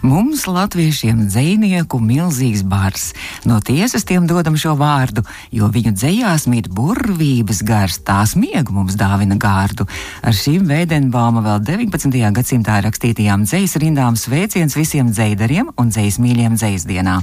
Mums, latviešiem, dzinieku milzīgs bars. No tiesas tiem dodam šo vārdu, jo viņu dzējās mīt burvības gars, tās miegu mums dāvina gārdu. Ar šīm Veidenbauma vēl 19. gadsimtā rakstītajām dzejas rindām sveiciens visiem dzeidariem un dzejas mīļiem dzejas dienā.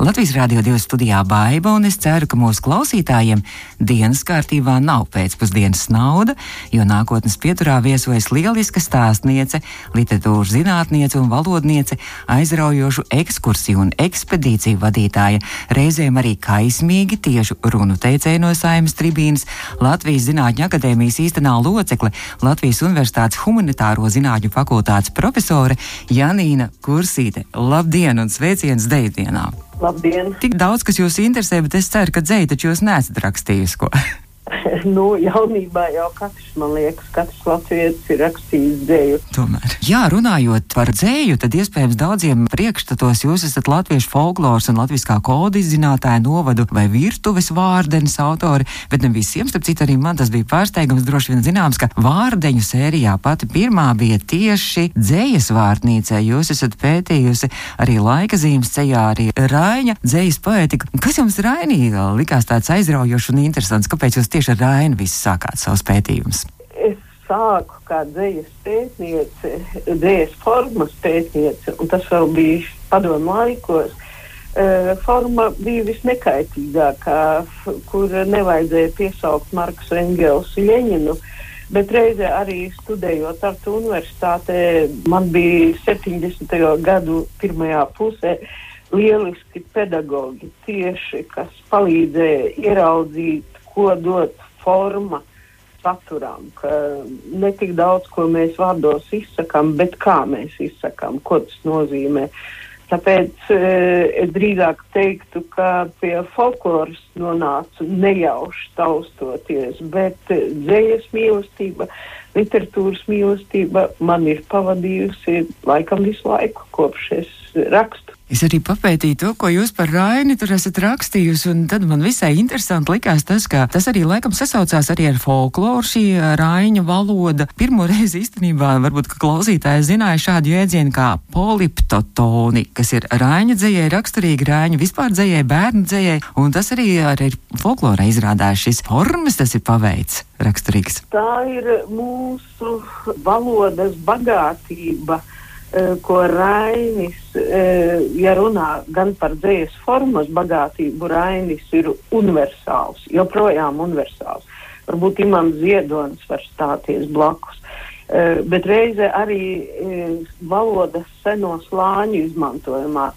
Latvijas Rādio 2 studijā Baiba, un es ceru, ka mūsu klausītājiem dienas kārtībā nav pēcpusdienas nauda, jo nākotnes pieturā viesojas lieliska stāstniece, literatūras zinātniece un valodniece aizraujošu ekskursiju un ekspedīciju vadītāja, reizēm arī kaismīgi tiešu runu teicēja no saimnes tribīnas, Latvijas Zinātņu akadēmijas īstenā locekle, Latvijas Universitātes humanitāro zinātņu fakultātes profesore Janīna Kursīte. Labdien un sveiciens Deitienā! Labdien! Tik daudz, kas jūs interesē, bet es ceru, ka dzēja taču jūs nesat rakstījusi ko. nu, jaunībā jau katrs, man liekas, katrs latvietis ir rakstījis dzēju. Tomēr. Jā, runājot par dzēju, tad iespējams daudziem priekšstatos jūs esat latviešu folkloras un latviskā koda izzinātāja novadu vai virtuves vārdenes autori, bet ne visiem, starp citu arī man tas bija pārsteigums, droši vien zināms, ka vārdeņu sērijā pati pirmā bija tieši dzējas vārtnīcē. Jūs esat pētījusi arī laika zīmes ceļā, arī Raņa dzējas poētika. Kas jums Rainī likās tāds aizraujošs un interesants? Kāpēc jūs tieši ar Rainu visu sākāt savus pētījumus? Es sāku kā dzīslas pētniece, dzīslas formas pētniece, un tas vēl bija padomu laikos. Uh, forma bija visnekaitīgākā, kur nevajadzēja piesaukt Marku Engelsu Ļeņinu. Bet reizē arī studējot Tartu universitātē, man bija 70. gadu pirmajā pusē lieliski pedagoģi tieši, kas palīdzēja ieraudzīt ko dod forma saturam, ka ne tik daudz, ko mēs vārdos izsakām, bet kā mēs izsakām, ko tas nozīmē. Tāpēc e, es drīzāk teiktu, ka pie folkloras nonācu nejauši taustoties, bet dzējas mīlestība, literatūras mīlestība man ir pavadījusi laikam visu laiku, kopš es rakstu. Es arī papētīju to, ko jūs par Raini tur esat rakstījusi, un tad man visai interesanti likās tas, ka tas arī laikam sasaucās arī ar folkloru šī Raina valoda. Pirmo reizi īstenībā varbūt, ka klausītāji zināja šādu jēdzienu kā poliptotoni, kas ir Raina dzējai raksturīgi, Raina vispār dzējai, bērnu dzējai, un tas arī ar folklorā izrādās šis formas, tas ir paveids raksturīgs. Tā ir mūsu valodas bagātība ko Rainis, eh, ja runā gan par dzīslas formas bagātību, Rainis ir universāls, joprojām universāls. Varbūt Imants Ziedonis var stāties blakus. Eh, bet reizē arī valodas seno slāņu izmantojumā,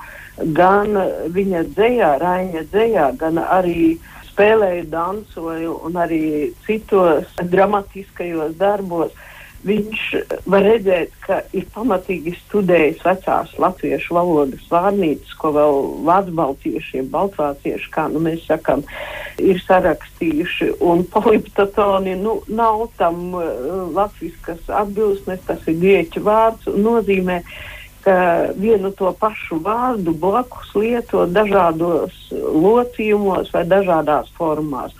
gan viņa dzējā, Raina dzējā, gan arī spēlēju, dansoju un arī citos dramatiskajos darbos viņš var redzēt, ka ir pamatīgi studējis vecās latviešu valodas vārnīcas, ko vēl vācu-baltieši, baltvācieši, kā nu mēs sakam, ir sarakstījuši. Un poliptatoni nu, nav tam uh, latviskas atbilsmes, tas ir grieķu vārds un nozīmē, ka vienu to pašu vārdu blakus lieto dažādos locījumos vai dažādās formās.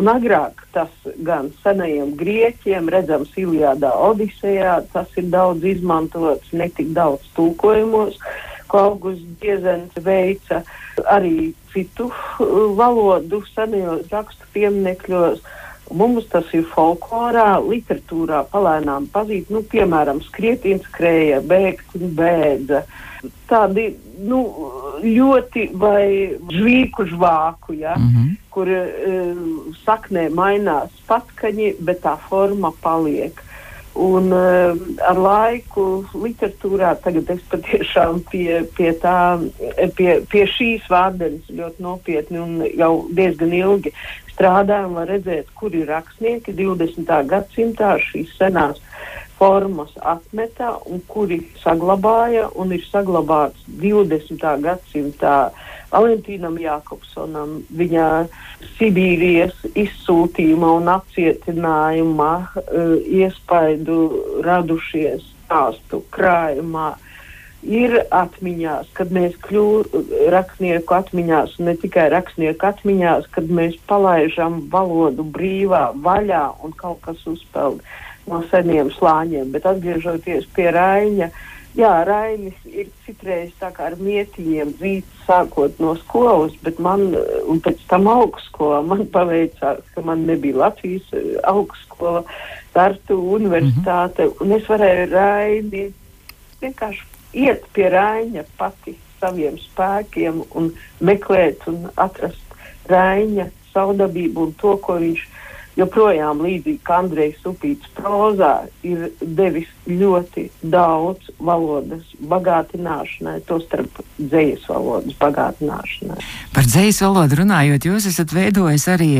Un agrāk tas gan senajiem grieķiem, redzams, Ilijādā, Odisejā, tas ir daudz izmantots, ne tik daudz tulkojumos, ko Augusts Diezens veica arī citu uh, valodu senajos rakstu pieminekļos. Mums tas ir folklorā, literatūrā palēnām pazīt, nu, piemēram, skrietins krēja, bēgt un bēdza. Tādi, nu, ļoti vai žvīku žvāku, ja, mm -hmm. Kur uh, saknē mainās patkaņi, bet tā forma paliek. Un uh, ar laiku literatūrā tagad es patiešām pie, pie, tā, pie, pie šīs vārdenes ļoti nopietni un jau diezgan ilgi strādājam, lai redzētu, kur ir rakstnieki 20. gadsimtā šīs senās formas atmetā un kuri saglabāja un ir saglabāts 20. gadsimtā Valentīnam Jākopsonam, viņa Sibīrijas izsūtījuma un apcietinājuma uh, iespaidu radušies stāstu krājumā. ir atmiņās, kad mēs kļūstam rakstnieku atmiņās, ne tikai rakstnieku atmiņās, kad mēs palaižam valodu brīvā vaļā un kaut kas uzpeld no seniem slāņiem. Bet atgriežoties pie Raņa, jā, Rainis ir citreiz ar mietiņiem dzīts sākot no skolas, bet man, un pēc tam augstskolā, man paveicās, ka man nebija Latvijas eh, augstskola, Tartu universitāte, mm -hmm. un es varēju Raini vienkārši iet pie Raina pati saviem spēkiem un meklēt un atrast Raina saudabību un to, ko viņš joprojām līdzīgi kā Andrejs Upīts prozā ir devis ļoti daudz valodas bagātināšanai, tostarp dzējas valodas bagātināšanai. Par dzējas valodu runājot, jūs esat veidojis arī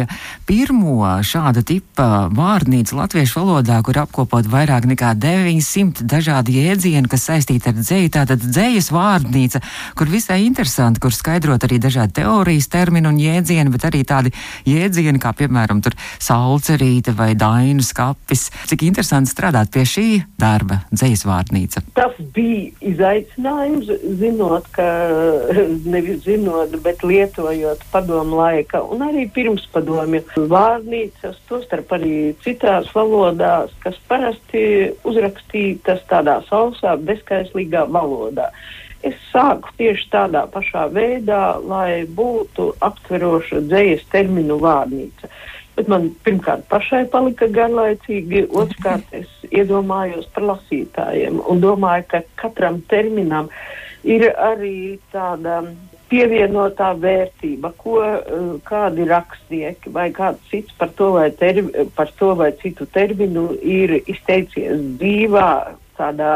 pirmo šāda tipa vārnīcu latviešu valodā, kur apkopot vairāk nekā 900 dažādi jēdzieni, kas saistīti ar dzēju. Tātad dzējas vārnīca, kur visai interesanti, kur skaidrot arī dažādi teorijas termini un jēdzieni, bet arī tādi jēdzieni, kā piemēram tur sāla Alcerīte vai Dainu skapis. Cik interesanti strādāt pie šī darba, dzējas vārnīca. Tas bija izaicinājums, zinot, ka nevis zinot, bet lietojot padomu laika un arī pirms padomju vārnīcas, tostarp arī citās valodās, kas parasti uzrakstītas tādā sausā, bezskaislīgā valodā. Es sāku tieši tādā pašā veidā, lai būtu aptveroša dzējas terminu vārnīca. Bet man pirmkārt pašai palika garlaicīgi, otrkārt es iedomājos par lasītājiem un domāju, ka katram terminam ir arī tāda pievienotā vērtība, ko eh, kādi rakstnieki vai kāds cits par to vai, termi, par to vai citu terminu ir izteicies dzīvā tādā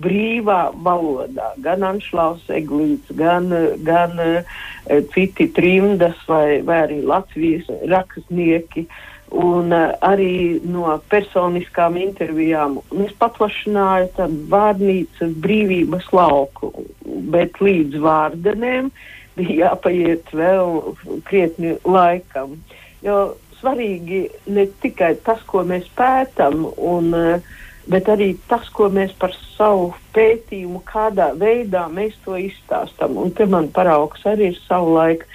brīvā valodā. Gan Anšlaus Eglīts, gan, gan uh, citi trimdas vai, vai arī Latvijas rakstnieki. Un uh, arī no personiskām intervijām. Es paplašināju tādu vārnīcas brīvības lauku, bet līdz vārdenēm bija jāpaiet vēl krietni laikam. Jo svarīgi ne tikai tas, ko mēs pētam, un uh, bet arī tas, ko mēs par savu pētījumu, kādā veidā mēs to izstāstam. Un te man paraugs arī ir savu laiku.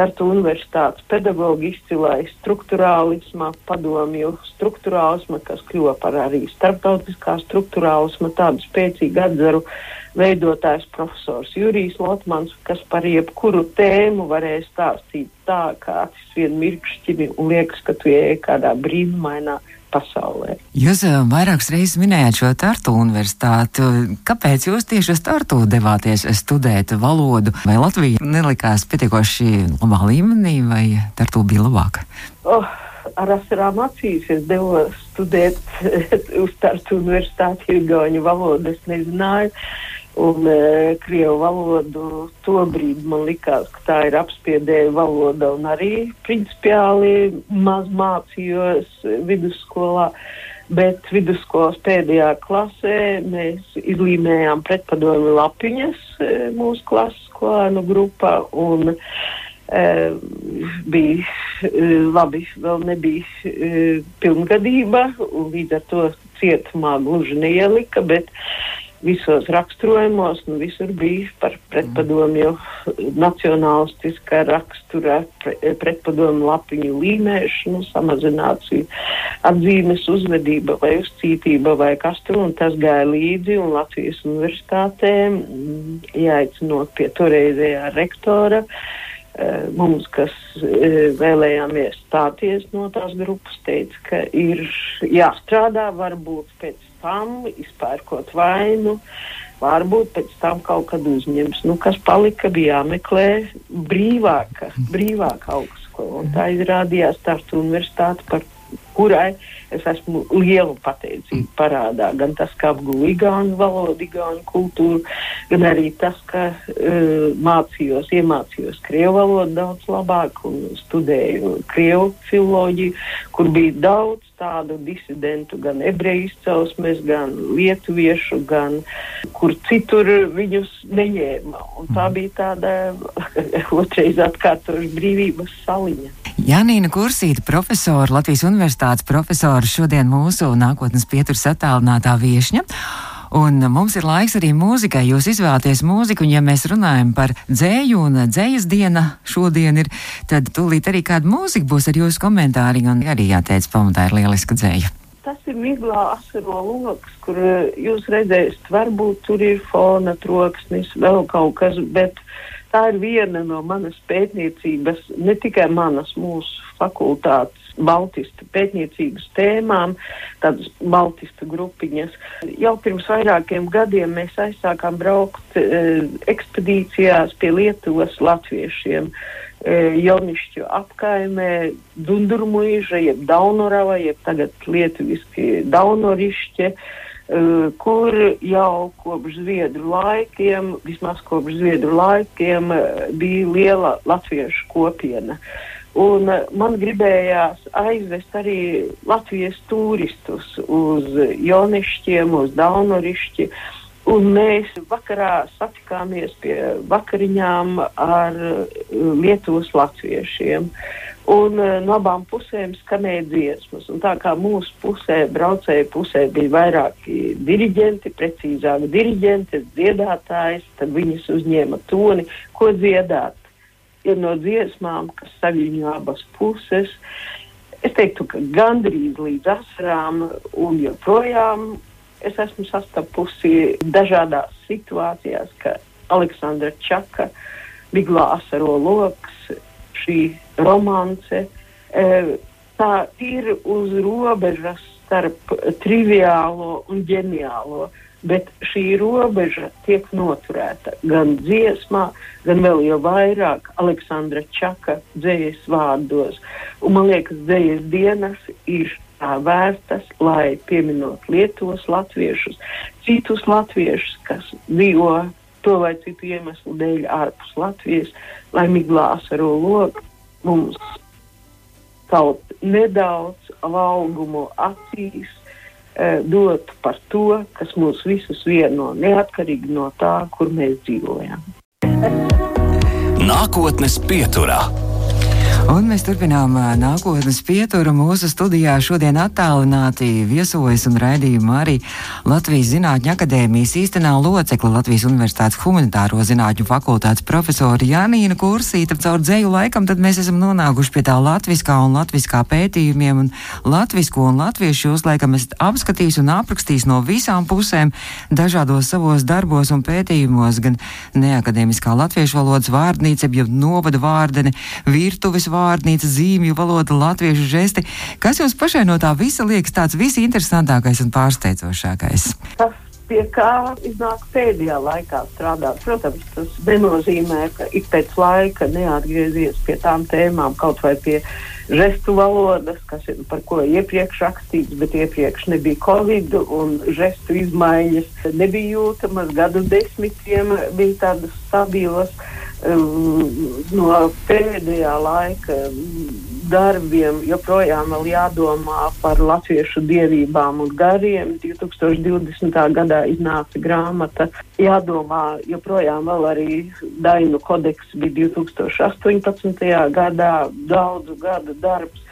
Tartu universitātes pedagoģi izcilāja struktūrālismā, padomju struktūrālisma, kas kļuva par arī starptautiskā struktūrālisma tādu spēcīgu atzaru veidotājs profesors Jurijs Lotmans, kas par jebkuru tēmu varēja stāstīt tā, kā acis vien mirkšķini un liekas, ka tu ej kādā brīnumainā pasaulē. Jūs eh, vairākas reizes minējāt šo Tartu universitāti. Kāpēc jūs tieši uz Tartu devāties studēt valodu? Vai Latvija nelikās pietiekoši labā līmenī, vai Tartu bija labāka? Oh. Ar asarām acīs es devos studēt uz Tartu universitāti, ir gauņu valodu, es nezināju. Uh, un e, krievu valodu tobrīd man likās, ka tā ir apspiedēja valoda un arī principiāli maz mācījos vidusskolā. Bet vidusskolas pēdējā klasē mēs izlīmējām pretpadomu lapiņas e, mūsu klases skolēnu grupā un e, bija e, labi, vēl nebija e, pilngadība un līdz ar to cietumā gluži neielika, bet visos raksturojumos, nu visur bija par pretpadomju nacionālistiskā rakstura, pre, pretpadomju lapiņu līmēšanu, samazināciju atzīmes uzvedība vai uzcītība vai kas tur, un tas gāja līdzi, un Latvijas universitātē, mm, jāaicinot pie toreizējā rektora, eh, mums, kas eh, vēlējāmies stāties no tās grupas, teica, ka ir jāstrādā varbūt pēc tam izpērkot vainu, varbūt pēc tam kaut kad uzņems. Nu, kas palika, bija jāmeklē brīvāka, brīvāka augstskola. Tā izrādījās Tartu universitāte par kurai es esmu lielu pateicību parādā. Gan tas, ka apgūlu igauņu valodu, igauņu kultūru, gan arī tas, ka uh, mācījos, iemācījos krievu valodu daudz labāk un studēju krievu filoloģiju, kur bija daudz tādu disidentu, gan ebreju izcelsmes, gan lietuviešu, gan kur citur viņus neņēma. Un tā mhm. bija tāda otrais atkārtoša brīvības saliņa. Janīna Kursīta, profesora, Latvijas Universitātes profesora, šodien mūsu nākotnes pieturas attālinātā viešņa. Un mums ir laiks arī mūzikai. Jūs izvēlaties mūziku, un ja mēs runājam par dzēju un dzējas diena šodien ir, tad tūlīt arī kāda mūzika būs ar jūsu komentāriem, un arī jāteic, pamatā ir lieliska dzēja. Tas ir miglā asaro lokus, kur eh, jūs redzēsiet, varbūt tur ir fona troksnis, vēl kaut kas, bet tā ir viena no manas pētniecības, ne tikai manas, mūsu fakultātes baltistu pētniecības tēmām, tādas baltistu grupiņas. Jau pirms vairākiem gadiem mēs aizsākām braukt e, ekspedīcijās pie Lietuvas latviešiem. E, Jonišķu apkaimē, Dundurmuīža, jeb Daunorava, jeb tagad lietuviski Daunorišķe, e, kur jau kopš Zviedru laikiem, vismaz kopš Zviedru laikiem, e, bija liela latviešu kopiena. Uh, Un eh, man gribējās aizvest arī Latvijas turistus uz Jonišķiem, uz Daunorišķi. Un mēs vakarā satikāmies pie vakariņām ar eh, Lietuvas latviešiem. Un uh, no abām pusēm skanēja dziesmas. Un tā kā mūsu pusē, braucēja pusē, bija vairāki diriģenti, precīzāk diriģenti, dziedātājs, tad viņas uzņēma toni, ko dziedāt ir no dziesmām, kas saviņo abas puses. Es teiktu, ka gandrīz līdz asarām un joprojām es esmu sastapusi dažādās situācijās, ka Aleksandra Čaka, Miglā asaro loks, šī romance, e, tā ir uz robežas starp triviālo un ģeniālo bet šī robeža tiek noturēta gan dziesmā, gan vēl jau vairāk Aleksandra Čaka dzējas vārdos. Un man liekas, dzējas dienas ir tā vērstas, lai pieminot Lietuvas latviešus, citus latviešus, kas dzīvo to vai citu iemeslu dēļ ārpus Latvijas, lai miglās ar loku mums kaut nedaudz augumu acīs Eh, dot par to, kas mūs visus vieno, neatkarīgi no tā, kur mēs dzīvojam. Nākotnes pieturā. Un mēs turpinām nākotnes pieturu. Mūsu studijā šodien attālināti viesojas un raidījumā arī Latvijas Zinātņu akadēmijas īstenā locekla Latvijas Universitātes humanitāro zinātņu fakultātes profesora Janīna Kursīta. Caur dzēju laikam tad mēs esam nonākuši pie tā latviskā un latviskā pētījumiem un latvisko un latviešu jūs laikam esat apskatījis un aprakstījis no visām pusēm dažādos savos darbos un pētījumos, gan neakadēmiskā latviešu valodas vārdnīca, jeb novada vārdene, virtuves vārdene vārdnīca, zīmju valoda, latviešu žesti. Kas jums pašai no tā visa liekas tāds visinteresantākais un pārsteidzošākais? Tas pie kā iznāk pēdējā laikā strādāt. Protams, tas nenozīmē, ka ik pēc laika neatgriezies pie tām tēmām, kaut vai pie žestu valodas, kas ir par ko iepriekš rakstīts, bet iepriekš nebija covid un žestu izmaiņas nebija jūtamas gadu desmitiem, bija tādas stabilas. No pēdējā laika darbiem joprojām jādomā par latviešu dievībām un gariem. 2020. gadā iznāca grāmata. Jādomā joprojām vēl arī Dainu kodeks bija 2018. gadā, daudzu gadu darbs,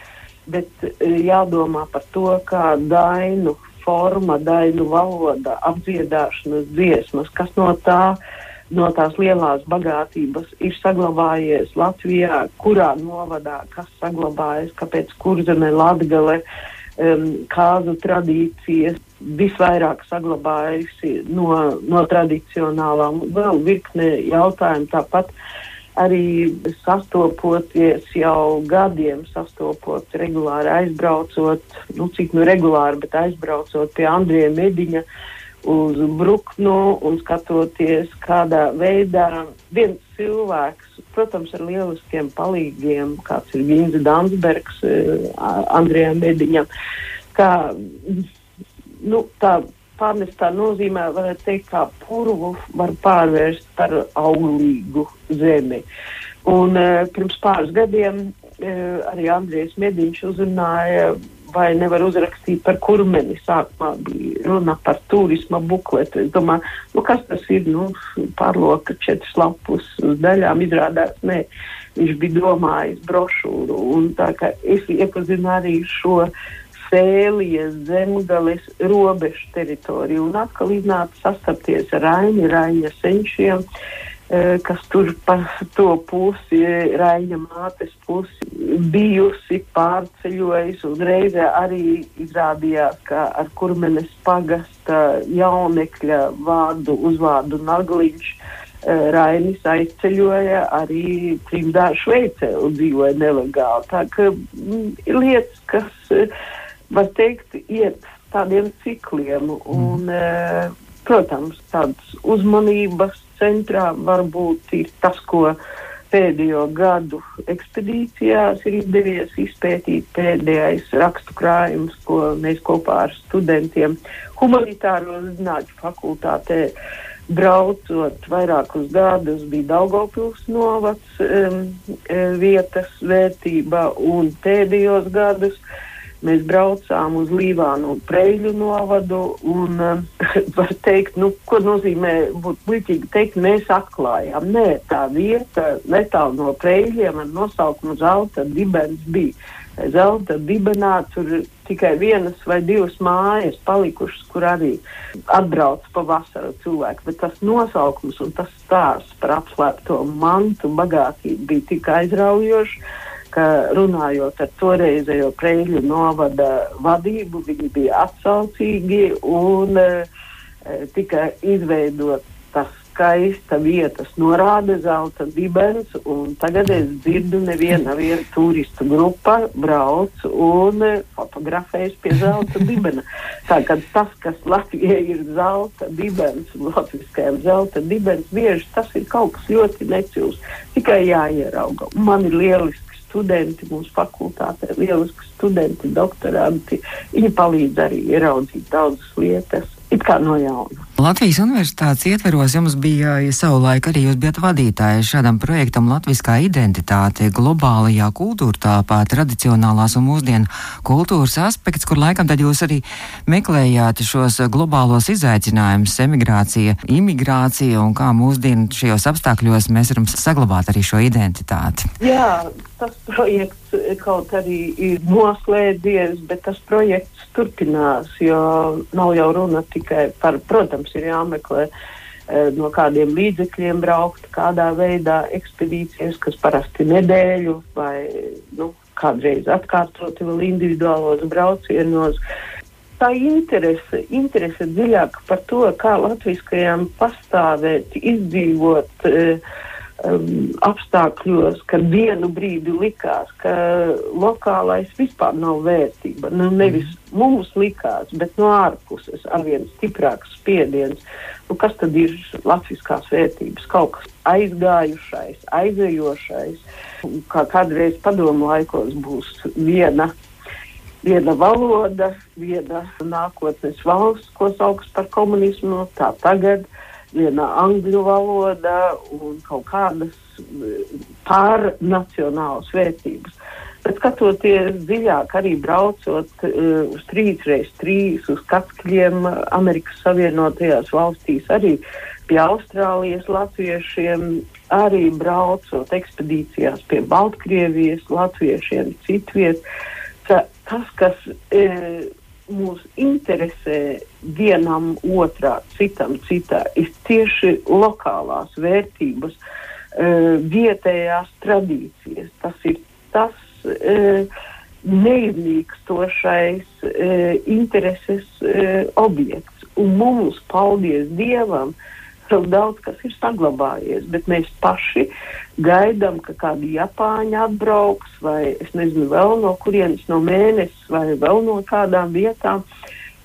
bet eh, jādomā par to, kā Dainu forma, Dainu valoda, apdziedāšanas dziesmas, kas no tā ir no tās lielās bagātības ir saglabājies Latvijā, kurā novadā, kas saglabājas, kāpēc kurzeme, latgale, um, kāzu tradīcijas visvairāk saglabājusi no, no tradicionālām. Vēl virkne jautājumu tāpat arī sastopoties jau gadiem, sastopot regulāri aizbraucot, nu cik nu regulāri, bet aizbraucot pie Andrija Mediņa. Uh, uz bruknu un skatoties, kādā veidā viens cilvēks, protams, ar lieliskiem palīgiem, kāds ir Vinze Dansbergs, eh, Andrijam Mediņam, kā, nu, tā pārnestā nozīmē, varētu teikt, kā purvu var pārvērst par auglīgu zemi. Un uh, pirms pāris gadiem uh, arī Andrijs Mediņš uzrunāja vai nevar uzrakstīt par kurmeni. Sākumā bija runa par turisma bukletu. Es domāju, nu, kas tas ir? Nu, pārloka četras lapus uz daļām izrādās. Nē, viņš bija domājis brošūru. Un tā kā es iepazinu arī šo Sēlijas zemgales robežu teritoriju. Un atkal iznāca sastapties ar Raini, Raņa senčiem, eh, kas tur pa to pusi, Raņa mātes pusi, bijusi, pārceļojusi, un reizē arī izrādījās, ka ar kurmenes pagasta jaunekļa vārdu uzvārdu Nagliņš Eh, Rainis aizceļoja arī trimdā Šveicē un dzīvoja nelegāli. Tā ka mm, ir lietas, kas, eh, var teikt, iet tādiem cikliem. Un, mm. protams, tādas uzmanības centrā varbūt ir tas, ko pēdējo gadu ekspedīcijās ir izdevies izpētīt pēdējais rakstu krājums, ko mēs kopā ar studentiem humanitāro zinātņu fakultātē uh, braucot vairākus gadus, bija Daugopils novads um, vietas vērtība, un pēdējos gadus mēs braucām uz Līvānu Preļu novadu, un um, var teikt, nu, ko nozīmē būt muļķīgi teikt, mēs atklājām. Nē, tā vieta netālu no Preļiem ar nosaukumu Zelta dibens bija zelta dibenā. Tur tikai vienas vai divas mājas palikušas, kur arī atbrauc pavasara cilvēki. Bet tas nosaukums un tas stāsts par apslēpto mantu bagātību bija tik aizraujošs. Ka runājot ar toreizējo Kreļu novada vadību, viņi bija atsaucīgi un e, tika izveidot tas skaista vietas norāde, zelta dibens, un tagad es dzirdu, neviena viena turistu grupa brauc un fotografējas pie zelta dibena. Tā kā tas, kas Latvijai ir zelta dibens, latviskajam zelta dibens, bieži tas ir kaut kas ļoti necils, tikai jāierauga. Man ir lieliski studenti mūsu fakultātē, lieliski studenti, doktoranti. Viņi palīdz arī ieraudzīt daudzas lietas it kā no jauna. Latvijas universitātes ietveros jums bija ja savulaik arī jūs bijat vadītāji šādam projektam Latviskā identitāte globālajā kultūra tāpā tradicionālās un mūsdienu kultūras aspekts, kur laikam tad jūs arī meklējāt šos globālos izaicinājumus - emigrācija, imigrācija un kā mūsdienu šajos apstākļos mēs varam saglabāt arī šo identitāti. Jā, tas projekts kaut arī ir noslēdzies, bet tas projekts turpinās, jo nav jau runa tikai par, protams, ir jāmeklē eh, no kādiem līdzekļiem braukt, kādā veidā ekspedīcijas, kas parasti nedēļu vai nu, kādreiz atkārtoti vēl individuālos braucienos. Tā interese, interese dziļāk par to, kā latviskajām pastāvēt, izdzīvot. Uh, um, apstākļos, kad vienu brīdi likās, ka lokālais vispār nav vērtība. Nu, nevis mm. mums likās, bet no ārpuses arvien stiprāks spiediens. Nu, kas tad ir latviskās vērtības? Kaut kas aizgājušais, aizejošais, kā kādreiz padomu laikos būs viena. Viena valoda, viena nākotnes valsts, ko sauc par komunismu, tā tagad uh, viena angļu valoda un kaut kādas eh, pārnacionālas vērtības. Bet skatoties dziļāk, arī braucot uh, uz trīs reizes trīs, uz Katskļiem, Amerikas Savienotajās valstīs, arī pie Austrālijas latviešiem, arī braucot ekspedīcijās pie Baltkrievijas latviešiem, citviet, ka tas, kas uh, mūs interesē vienam otrā, citam citā, ir tieši lokālās vērtības, uh, vietējās tradīcijas. Tas ir tas uh, neizlīkstošais uh, intereses objekts. Un mums, paldies Dievam, uh, vēl daudz kas ir saglabājies, bet mēs paši gaidām, ka kādi Japāņi atbrauks, vai es nezinu, vēl no kurienes, no mēnesis, vai vēl no kādām vietām,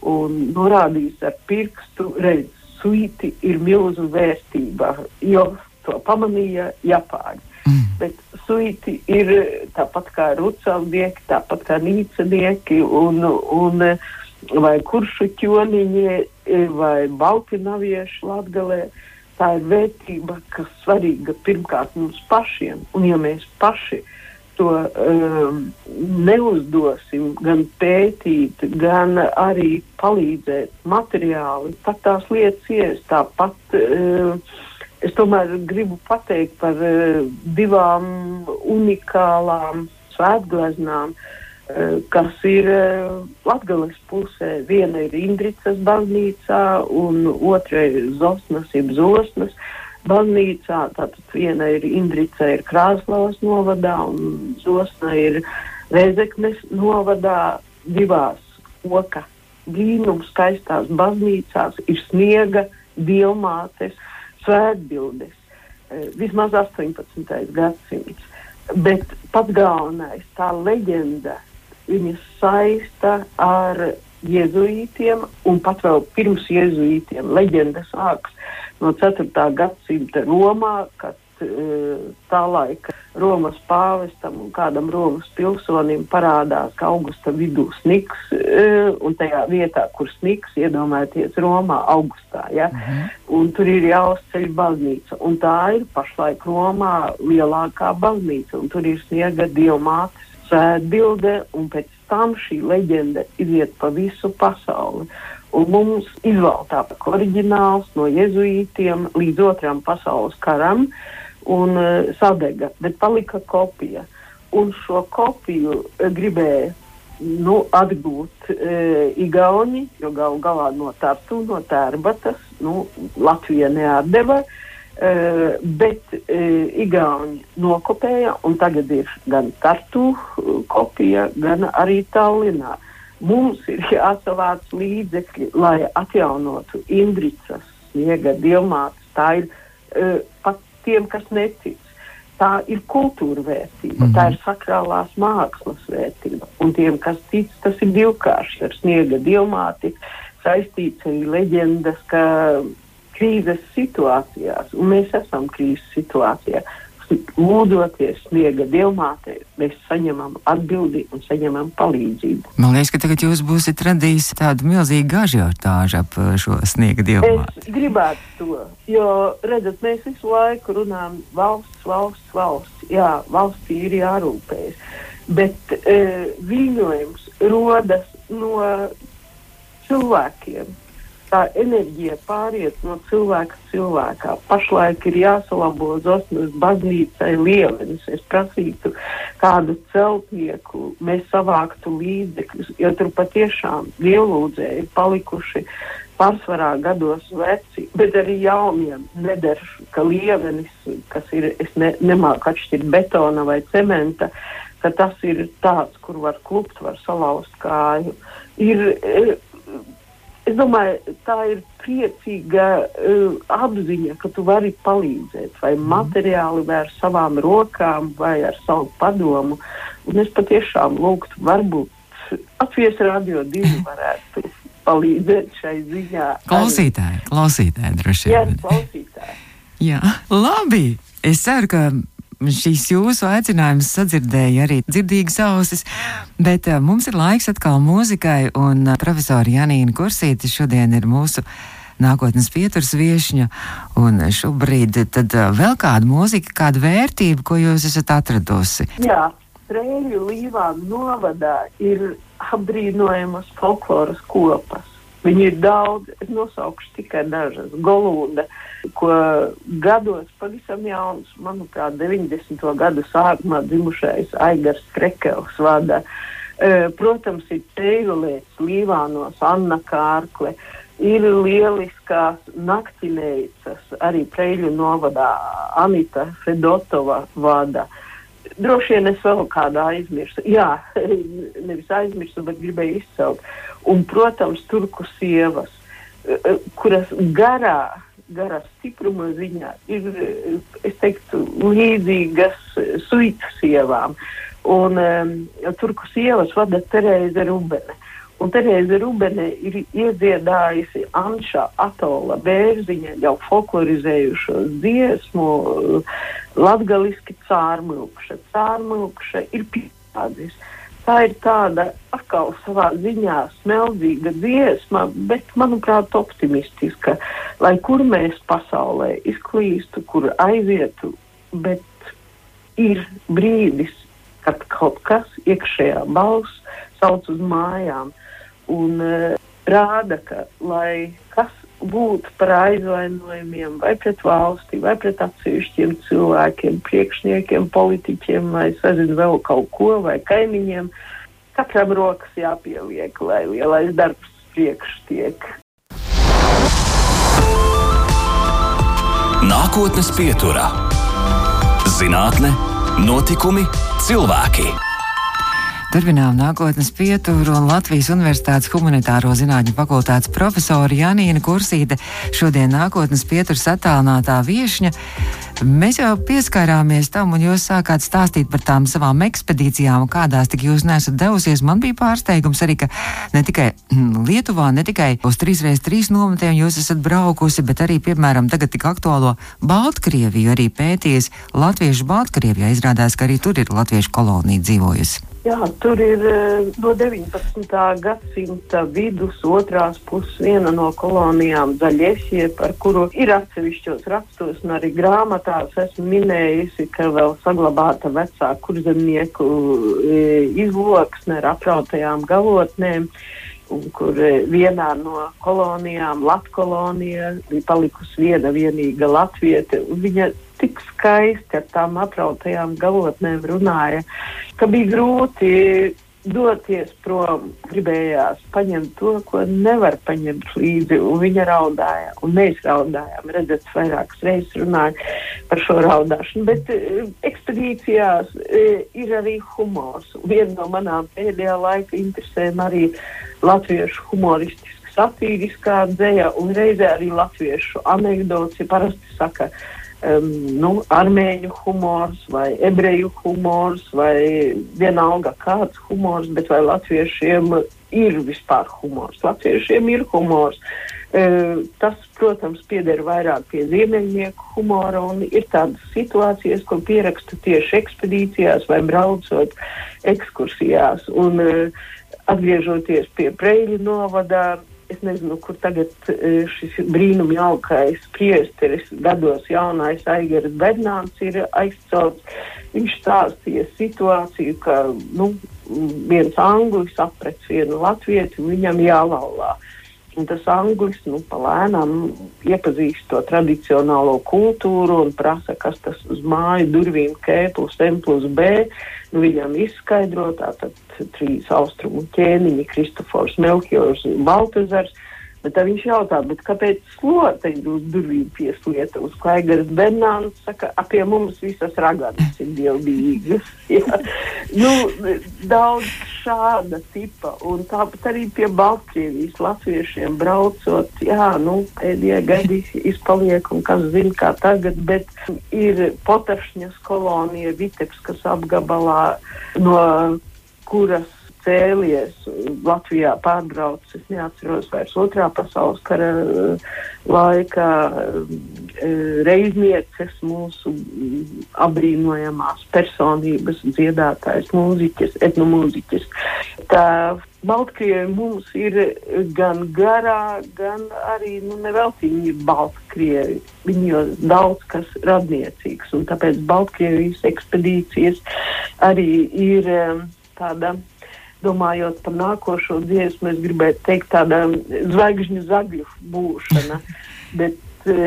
un norādīs ar pirkstu, redz, suiti ir milzu vērtība, jo to pamanīja Japāņi. Mm. Bet suiti ir tāpat kā rucavnieki, tāpat kā nīcenieki un, un vai kuršu ķoniņi vai baltinavieši latgalē. Tā ir vērtība, kas svarīga pirmkārt mums pašiem. Un ja mēs paši to um, neuzdosim, gan pētīt, gan arī palīdzēt materiāli, pat tās lietas ies tāpat. Uh, es tomēr gribu pateikt par uh, divām unikālām svētgleznām. Kas ir Latgales pusē. Viena ir Indricas baznīcā un otra ir Zosnas, jeb Zosnas baznīcā. Tātad viena ir Indrica ir Krāslavas novadā un Zosna ir Rezeknes novadā divās koka brīnums skaistās baznīcās ir sniega diamātes, svētbildes. Vismaz 18. gadsimts. Bet pats galvenais, tā leģenda, viņas saista ar jēzuītiem, un pat vēl pirms jēzuītiem leģenda sākas no 4. gadsimta Romā, kad tā laika Romas pāvestam un kādam Romas pilsonim parādās, augusta vidū sniks, un tajā vietā, kur sniks, iedomājieties, Romā augustā, ja? Mm -hmm. un tur ir jāuzceļ baznīca, un tā ir pašlaik Romā lielākā baznīca, un tur ir sniega dievmātes svētbilde, un pēc tam šī leģenda iziet pa visu pasauli. Un mums izvēlētā oriģināls no jezuītiem līdz otram pasaules karam. Un uh, sadega, bet palika kopija. Un šo kopiju uh, gribēja nu, atgūt uh, Igauni, jo gal galā no Tartu, no Tērbatas, nu, Latvija neatdeva, uh, bet uh, Igauni nokopēja, un tagad ir gan Tartu uh, kopija, gan arī Tallinā. Mums ir jāsavāc līdzekļi, lai atjaunotu Indricas sniega diamāts. Tā ir uh, pat tiem, kas netic. Tā ir kultūra vērtība, mm -hmm. tā ir sakrālās mākslas vērtība. Un tiem, kas tic, tas ir divkārši ar sniega diamāti, saistīts arī leģendas, ka krīzes situācijās, un mēs esam krīzes situācijā, lūdzoties sniega diamātē, mēs saņemam atbildi un saņemam palīdzību. Man liekas, ka tagad jūs būsiet radījis tādu milzīgu ažiotāžu ap uh, šo sniega diamātu. Es gribētu to, jo, redzat, mēs visu laiku runājam valsts, valsts, valsts. Jā, valstī ir jārūpējas, bet e, viļņojums rodas no cilvēkiem tā enerģija pāriet no cilvēka cilvēkā. Pašlaik ir jāsalabo Zosmas baznīcai liemenis. Es prasītu kādu celtnieku, mēs savāktu līdzekļus, jo tur patiešām dievlūdzēji palikuši pārsvarā gados veci, bet arī jauniem neder, ka liemenis, kas ir, es ne, nemāku atšķirt betona vai cementa, ka tas ir tāds, kur var klupt, var salauzt kāju. Ir, Es domāju, tā ir priecīga uh, apziņa, ka tu vari palīdzēt, vai mm. materiāli, vai ar savām rokām, vai ar savu padomu. Un es patiešām lūgtu, varbūt Latvijas radio divi varētu palīdzēt šai ziņā. Klausītāji, klausītāji, droši vien. Jā, klausītāji. Jā, labi. Es ceru, ka šīs jūsu aicinājums sadzirdēja arī dzirdīgas ausis, bet uh, mums ir laiks atkal mūzikai, un uh, profesori Janīna Kursīte šodien ir mūsu nākotnes pieturas viešņa, un šobrīd tad uh, vēl kāda mūzika, kāda vērtība, ko jūs esat atradusi? Jā, Strēļu līvā novadā ir apbrīnojamas folkloras kopas. Viņi ir daudz, es nosaukšu tikai dažas. Golūda, ko gados pavisam jauns, manuprāt, 90. gadu sākumā dzimušais Aigars Krekels vada. E, protams, ir Teivulēts, Līvānos, Anna Kārkle, ir lieliskās naktinēcas, arī Preļu novadā Anita Fedotova vada. Droši vien es vēl kādu aizmirsu. Jā, nevis aizmirsu, bet gribēju izcelt. Un, protams, turku sievas, e, e, kuras garā, garā stipruma ziņā ir, es teiktu, līdzīgas suitu sievām. Un um, turku sievas vada Terēze Rubene. Un Terēze Rubene ir iedziedājusi Anša Atola bērziņa jau folklorizējušo dziesmu latgaliski cārmilkša. Cārmilkša ir pierādījis tā ir tāda atkal savā ziņā smeldzīga dziesma, bet, manuprāt, optimistiska, lai kur mēs pasaulē izklīstu, kur aizietu, bet ir brīdis, kad kaut kas iekšējā balss sauc uz mājām un uh, rāda, ka lai kas būt par aizvainojumiem vai pret valsti, vai pret atsevišķiem cilvēkiem, priekšniekiem, politiķiem, vai es nezinu vēl kaut ko, vai kaimiņiem. katram rokas jāpieliek, lai lielais darbs priekš tiek. Nākotnes pieturā - zinātne, notikumi, cilvēki. Turpinām nākotnes pieturu un Latvijas Universitātes humanitāro zinātņu fakultātes profesora Janīna Kursīte šodien nākotnes pieturs attālinātā viešņa. Mēs jau pieskārāmies tam, un jūs sākāt stāstīt par tām savām ekspedīcijām, kādās tik jūs nesat devusies. Man bija pārsteigums arī, ka ne tikai mm, Lietuvā, ne tikai uz 3x3 nometiem jūs esat braukusi, bet arī, piemēram, tagad tik aktuālo Baltkrieviju arī pēties Latviešu Baltkrievijā. Izrādās, ka arī tur ir latviešu kolonija dzīvojusi. Jā, tur ir eh, no 19. gadsimta vidus, otrās puses, viena no kolonijām Zaļiesie, par kuru ir atsevišķos rakstos un arī grāmatās esmu minējusi, ka vēl saglabāta vecā kurzemnieku eh, izloksne ar aprautajām galotnēm. Un kur eh, vienā no kolonijām, Latvijā, bija palikusi viena vienīga latvieta. Viņa tik skaisti ar tām aprautajām galotnēm runāja, ka bija grūti doties prom. Gribējās paņemt to, ko nevar paņemt līdzi, viņa raudāja, un mēs raudājām. Redzat, vairākas reizes runāja par šo raudāšanu, bet e, ekspedīcijās e, ir arī humors. Viena no manām pēdējā laika interesēm arī latviešu humoristiski satīriskā dzēja un reizē arī latviešu anekdots, ja parasti saka, um, nu, armēņu humors vai ebreju humors vai vienalga kāds humors, bet vai latviešiem ir vispār humors. Latviešiem ir humors. Uh, tas, protams, pieder vairāk pie ziemeļnieku humora un ir tādas situācijas, ko pierakstu tieši ekspedīcijās vai braucot ekskursijās. Un, uh, atgriežoties pie Preļu novadā, es nezinu, kur tagad e, šis brīnum jaukais priesteris, gados jaunais Aigars Bednāns ir aizcelts. Viņš stāstīja situāciju, ka nu, viens anglis aprec vienu latvieti, viņam jālaulā. Un tas anglis nu, palēnām iepazīst to tradicionālo kultūru un prasa, kas tas uz māju durvīm K plus M plus B. Nu, viņam izskaidro tātad trīs austrumu ķēniņi, Kristofors Melchiors un Baltazars. Bet viņš jautā, kāpēc sloteņi uz durvīm pieslieta uz Klaigars Bernāns, saka, apie mums visas raganas ir dievbijīgas. nu, daudz šāda tipa, un tāpat arī pie Baltkrievijas latviešiem braucot, jā, nu, pēdējie gadi izpaliek, un kas zina, kā tagad, bet ir Potašņas kolonija Vitebskas apgabalā, no kuras cēlies Latvijā pārbraucis, es neatceros vairs otrā pasaules kara eh, laikā eh, reiznieces mūsu apbrīnojamās personības, dziedātājs, mūziķis, etnomūziķis. Tā Baltkrievija mums ir gan garā, gan arī nu, neveltīgi ir Baltkrievi. Viņos daudz kas radniecīgs, un tāpēc Baltkrievijas ekspedīcijas arī ir um, tāda domājot par nākošo dziesmu, es gribētu teikt, tāda zvaigžņu zagļu būšana. Bet e,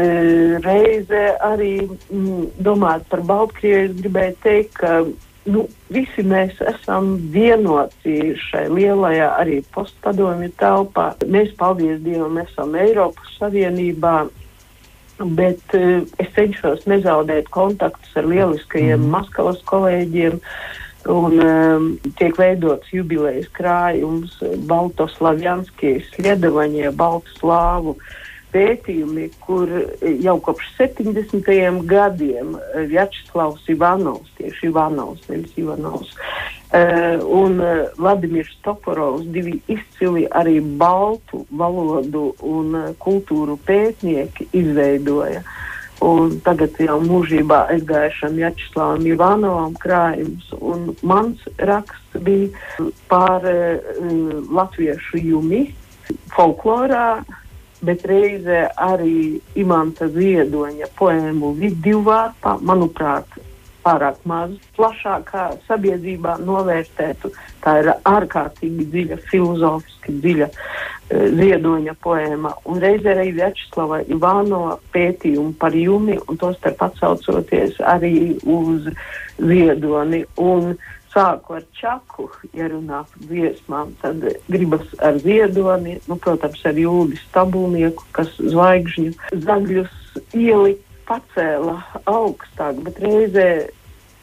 reizē arī m, domājot par Baltkrieviju, es gribēju teikt, ka nu, visi mēs esam vienoti šai lielajā arī postpadomju telpā. Mēs, paldies Dievam, esam Eiropas Savienībā. Bet uh, es cenšos nezaudēt kontaktus ar lieliskajiem mm. Maskavas kolēģiem, uh, Un um, tiek veidots jubilejas krājums Baltoslavjanskijas Ļedevaņie Baltslāvu pētījumi, kur jau kopš 70. gadiem Vjačeslavs Ivanovs, tieši Ivanovs, nevis Ivanovs, uh, un uh, Vladimirs Toporovs, divi izcili arī baltu valodu un uh, kultūru pētnieki izveidoja. Uh, Un tagad jau mūžībā aizgājušam Jačeslavam Ivanovam krājums. Un mans raksts bija par uh, latviešu jumi folklorā, bet reizē arī Imanta Ziedoņa poēmu viduvārpā, manuprāt, pārāk maz plašākā sabiedrībā novērtētu. Tā ir ārkārtīgi dziļa, filozofiski dziļa Eh, Ziedoņa poēma un reizē arī Vjačeslava Ivānova pētījumu par jumi un to starp atsaucoties arī uz Ziedoni. Un sāku ar čaku, ja runā par dziesmām, tad gribas ar ziedoni, nu, protams, ar jūdi stabulnieku, kas zvaigžņu zagļus ielika pacēla augstāk, bet reizē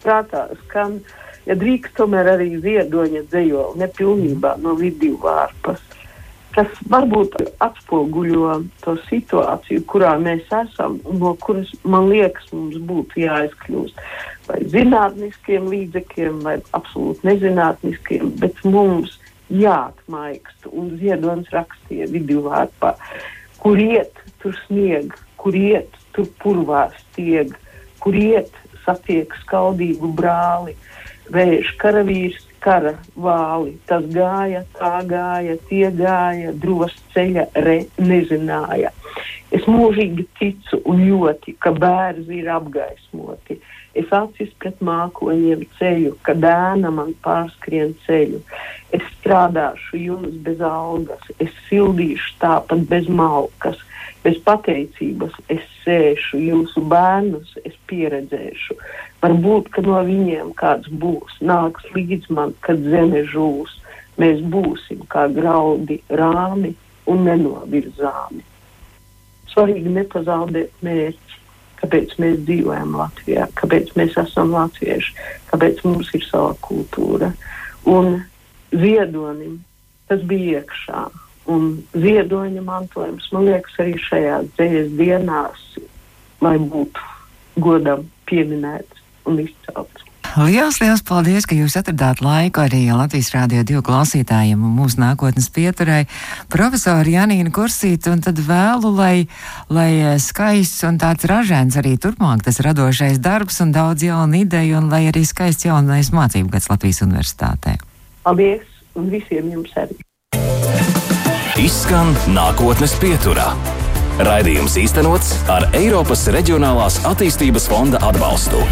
prātā skan, ja drīkst tomēr arī ziedoņa dzējoli nepilnībā no vidību vārpas kas varbūt atspoguļo to situāciju, kurā mēs esam un no kuras, man liekas, mums būtu jāizkļūst. Vai zinātniskiem līdzekļiem, vai absolūti nezinātniskiem, bet mums jāatmaikst. Un Ziedonis rakstīja video vārpā, kur iet, tur snieg, kur iet, tur purvās stieg, kur iet, satiek skaldīgu brāli, vējš karavīrs kara vāli. Tas gāja, tā gāja, tie gāja, drosmas ceļa re nezināja. Es mūžīgi ticu un ļoti, ka bērni ir apgaismoti. Es acis pret mākoņiem ceļu, ka dēna man pārskrien ceļu. Es strādāšu jums bez algas, es sildīšu tāpat bez malkas bez pateicības es sēšu, jūsu bērnus es pieredzēšu. Varbūt, ka no viņiem kāds būs, nāks līdz man, kad zeme žūs. Mēs būsim kā graudi rāmi un nenovirzāmi. Svarīgi nepazaudēt mērķi, kāpēc mēs dzīvojam Latvijā, kāpēc mēs esam latvieši, kāpēc mums ir sava kultūra. Un ziedonim tas bija iekšā un ziedoņa mantojums, man liekas, arī šajās dzējas dienās, lai būtu godam pieminēts un izcelts. Lielas, liels paldies, ka jūs atradāt laiku arī Latvijas Rādio divu klausītājiem un mūsu nākotnes pieturai profesori Janīna Kursīta, un tad vēlu, lai, lai skaists un tāds ražēns arī turpmāk tas radošais darbs un daudz jaunu ideju, un lai arī skaists jaunais mācību gads Latvijas universitātē. Paldies, un visiem jums arī! Izskan nākotnes pieturā. Raidījums īstenots ar Eiropas Reģionālās attīstības fonda atbalstu.